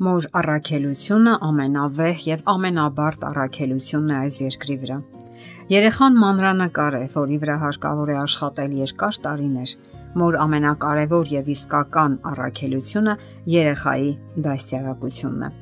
Մոր առաքելությունը ամենավեհ եւ ամենաբարդ առաքելությունն է այս երկրի վրա։ Երեխան մանրանկար է, որի վրա հարկավոր է աշխատել երկար տարիներ։ Մոր ամենակարևոր եւ իսկական առաքելությունը երեխայի դաստիարակությունն է։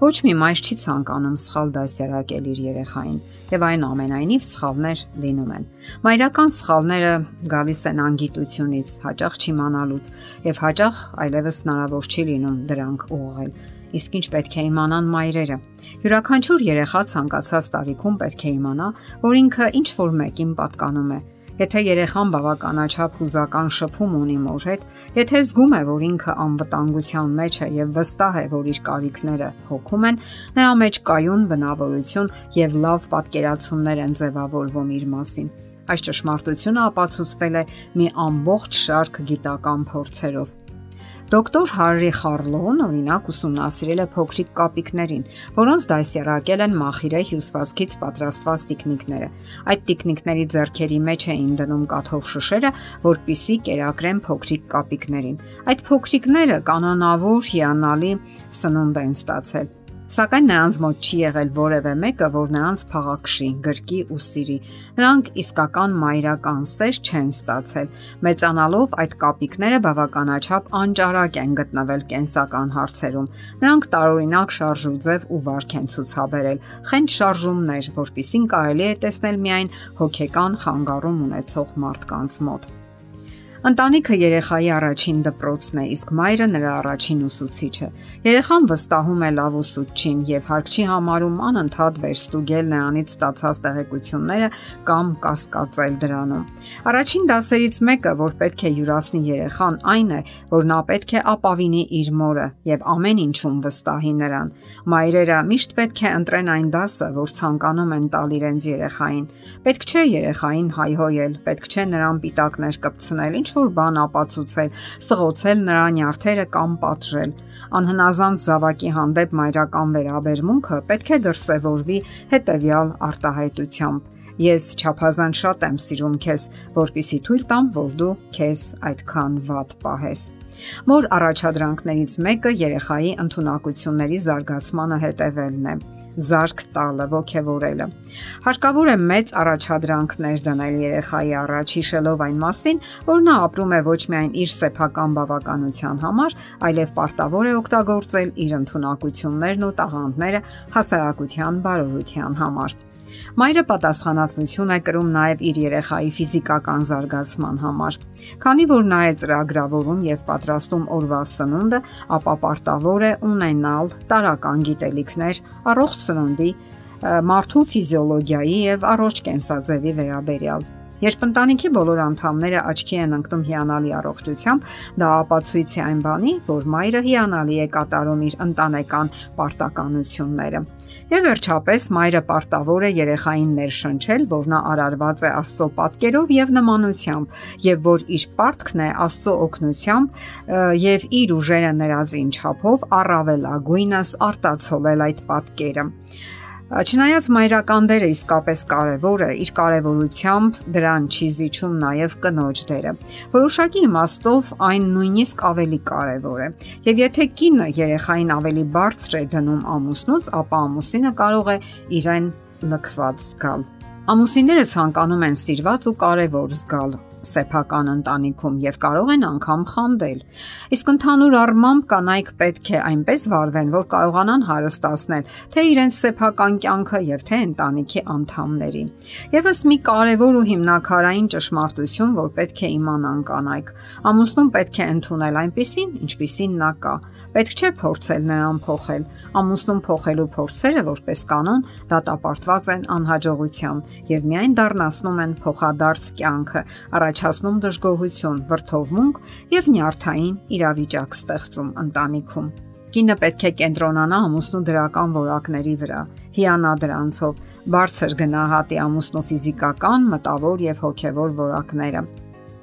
Ոչ մի մայր չի ցանկանում սխալ դաստիարակել իր երեխային, եւ այնուամենայնիվ սխալներ լինում են։ Մայրական սխալները գալիս են անգիտությունից, հաճախ չիմանալուց եւ հաճախ այլևս հնարավոր չի լինում դրանք ուղղել Իսկ ինչ պետք է իմանան մայրերը։ Յուրաքանչյուր երեխա ցանկացած տարիքում պետք է իմանա, որ ինքը ինչ որ մեկին պատկանում է։ Եթե երեխան բավականաչափ հուզական շփում ունի մոր հետ, եթե զգում է, որ ինքը անվտանգության մեջ է եւ վստահ է, որ իր կարիքները հոգում են, նրա մեջ կայուն բնավորություն եւ լավ պատկերացումներ են ձևավորվում իր մասին։ Այս ճշմարտությունը ապացուցվել է մի ամբողջ շարք գիտական փորձերով Դոկտոր Հարրի Խարլոն օրինակ ուսումնասիրել է փոքրիկ կապիկներին, որոնց դասերակել են մախիրե հյուսվածքից պատրաստված տիկնիկները։ Այդ տիկնիկների ձեռքերի մեջ էին դնում կաթով շշերը, որպիսի կերակրեն փոքրիկ կապիկներին։ Այդ փոքրիկները կանոնավոր հիանալի սնունդ են ստացել Սակայն նրանց մոտ չի եղել որևէ մեկը, որ նրանց փաղաքշի, գրկի ու սիրի։ Նրանք իսկական մայրական սեր չեն ստացել։ Մեծանալով այդ կապիկները բավականաչափ անճարակ են գտնվել կենսական հարցերում։ Նրանք տարօրինակ շարժուձև ու վարք են ցուցաբերել, խենթ շարժումներ, որpիսին կարելի է տեսնել միայն հոգեկան խանգարում ունեցող մարդկանց մոտ։ Ընտանիքը երեխայի առաջին դպրոցն է, իսկ մայրը նրա առաջին ուսուցիչը։ Երեխան վստահում է լավ ուսուցչին եւ հարկ չի համարում անընդհատ վերստուգել նրանից ստացած տեղեկությունները կամ կասկածել դրանում։ Առաջին դասերից մեկը, որ պետք է յուրացնի երեխան, այն է, որ նա պետք է ապավինի իր մորը եւ ամեն ինչում վստահի նրան։ Մայրերը միշտ պետք է ընտրեն այն դասը, որ ցանկանում են տալ իրենց երեխային։ Պետք չէ երեխային հայհոյել, պետք չէ նրան պիտակներ կպցնել, ինչ որ բան ապացուցել, սղոցել նրա նյարդերը կամ պատժել։ Անհնազանդ զավակի հանդեպ մայրական վերաբերմունքը պետք է դրսևորվի հետևյալ արտահայտությամբ Ես չափազանց շատ եմ սիրում քեզ, որpիսի թույլ տամ, որ դու քեզ այդքան ված պահես։ Մոր առաջադրանքներից մեկը երեխայի ընտունակությունների զարգացմանը հետևելն է. Զարգ տալը, ողքեվորելը։ Հարկավոր է մեծ առաջադրանքներ դնել երեխայի առաջ հիշելով այն մասին, որ նա ապրում է ոչ միայն իր սեփական բավականության համար, այլև պարտավոր է օգտագործել իր ընտունակություններն ու տաղանդները հասարակության բարօրության համար։ Մայրը պատասխանատվություն է կրում նաև իր երեխայի ֆիզիկական զարգացման համար։ Քանի որ նա է ծրագրավորում եւ պատրաստում օրվա սնունդը, ապա պարտավոր է ունենալ տարական գիտելիքներ առողջ սննդի, մարդու ֆիզիոլոգիայի եւ առողջ կենսաձևի վերաբերյալ։ Երբ ընտանիքի բոլոր անդամները աչքի են ընկնում հիանալի առողջությամբ, դա ապացույց է այն բանի, որ մայրը հիանալի է կատարում իր ընտանեկան պարտականությունները։ Եվ վերջապես մայրը պարտավոր է երեխային ներշնչել, որ նա արարված է Աստծո պատկերով եւ նմանությամբ, եւ որ իր պարտքն է Աստծո օգնությամբ եւ իր ուժերը ներածին չափով առավելագույնս արտացոլել այդ պատկերը։ Չնայած մայրական դերը իսկապես կարևոր է, իր կարևորությամբ դրան չի զիջում նաև կնոջ դերը։ Որոշակի իմաստով այն նույնիսկ ավելի կարևոր է։ Եվ եթե կինը երեխային ավելի բարձր է դնում ամուսնուց, ապա ամուսինը կարող է իրեն լքված զգալ։ Ամուսինները ցանկանում են սիրված ու կարևոր զգալ, սեփական ընտանիքում եւ կարող են անգամ խանդել։ Իսկ ընդհանուր առմամբ կանայք պետք է այնպես վարվեն, որ կարողանան հարստացնել թե իրենց սեփական կյանքը եւ թե ընտանիքի անդամների։ Եվս մի կարևոր ու հիմնակարային ճշմարտություն, որ պետք է իմանան կանայք։ Ամուսնուն պետք է ընդունել այնպիսին, ինչպիսին նա կա։ Պետք չէ փորձել նրան փոխել։ Ամուսնուն փոխելու փորձերը որպես կանոն դատապարտված են անհաջողության եւ միայն դառնացնում են փոխադարձ կյանքը, առաջ առաջացնում դժգոհություն, վրթովմունք եւ նյարդային իրավիճակ ստեղծում ընտանիքում։ Կինը պետք է կենտրոնանա ամուսնու դրական որակների վրա, հիանա դրանցով, բարձր գնահատի ամուսնու ֆիզիկական, մտավոր եւ հոգեվոր որակները։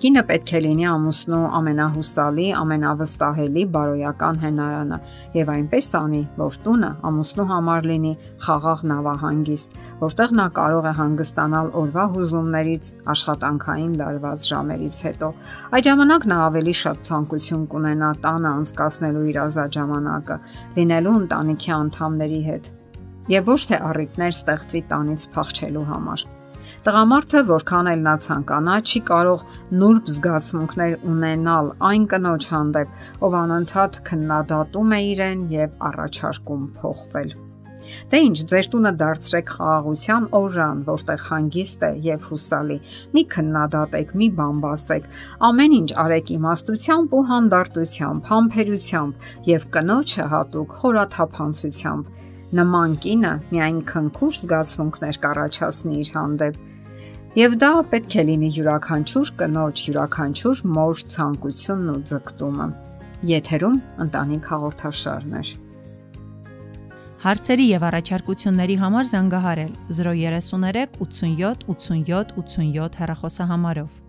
Կինը պետք է լինի ամուսնու ամենահուսալի, ամենավստահելի, բարոյական հենարանը եւ այնպես անի, որ տունը ամուսնու համար լինի խաղաղ նավահանգիստ, որտեղ նա կարող է հանգստանալ օրվա հուզումներից, աշխատանքային լարված ժամերից հետո։ Այդ ժամանակ նա ավելի շատ ցանկություն կունենա տանը անցկасնելու իր ազատ ժամանակը, լինելու ընտանիքի անդամների հետ եւ ոչ թե առիթներ ստեղծի տանից փախչելու համար։ Տղամարդը, որքան էլ նա ցանկանա, չի կարող նուրբ զգացմունքներ ունենալ այն կնոջ հանդեպ, ով անընդհատ քննադատում է իրեն եւ առաջարկում փոխվել։ Դե ինչ, ձեր տունը դարձրեք խաղաղության օրրան, որտեղ հանգիստ է եւ հուսալի։ Մի քննադատեք, մի բամբասեք, ամեն ինչ արեք իմաստությամբ ու հանդարտությամբ, համբերությամբ եւ կնոջը հատուկ խորաթափանցությամբ նման կինը միայն քնքուշ զգացմունքներ կառաջացնի իր հանդեպ Եվ դա պետք է լինի յուրաքանչյուր կնոջ, յուրաքանչյուր մոր ցանկությունն ու ձգտումը։ Եթերում ընտանիք հաղորդաշարն է։ Հարցերի եւ առաջարկությունների համար զանգահարել 033 87 87 87 հեռախոսահամարով։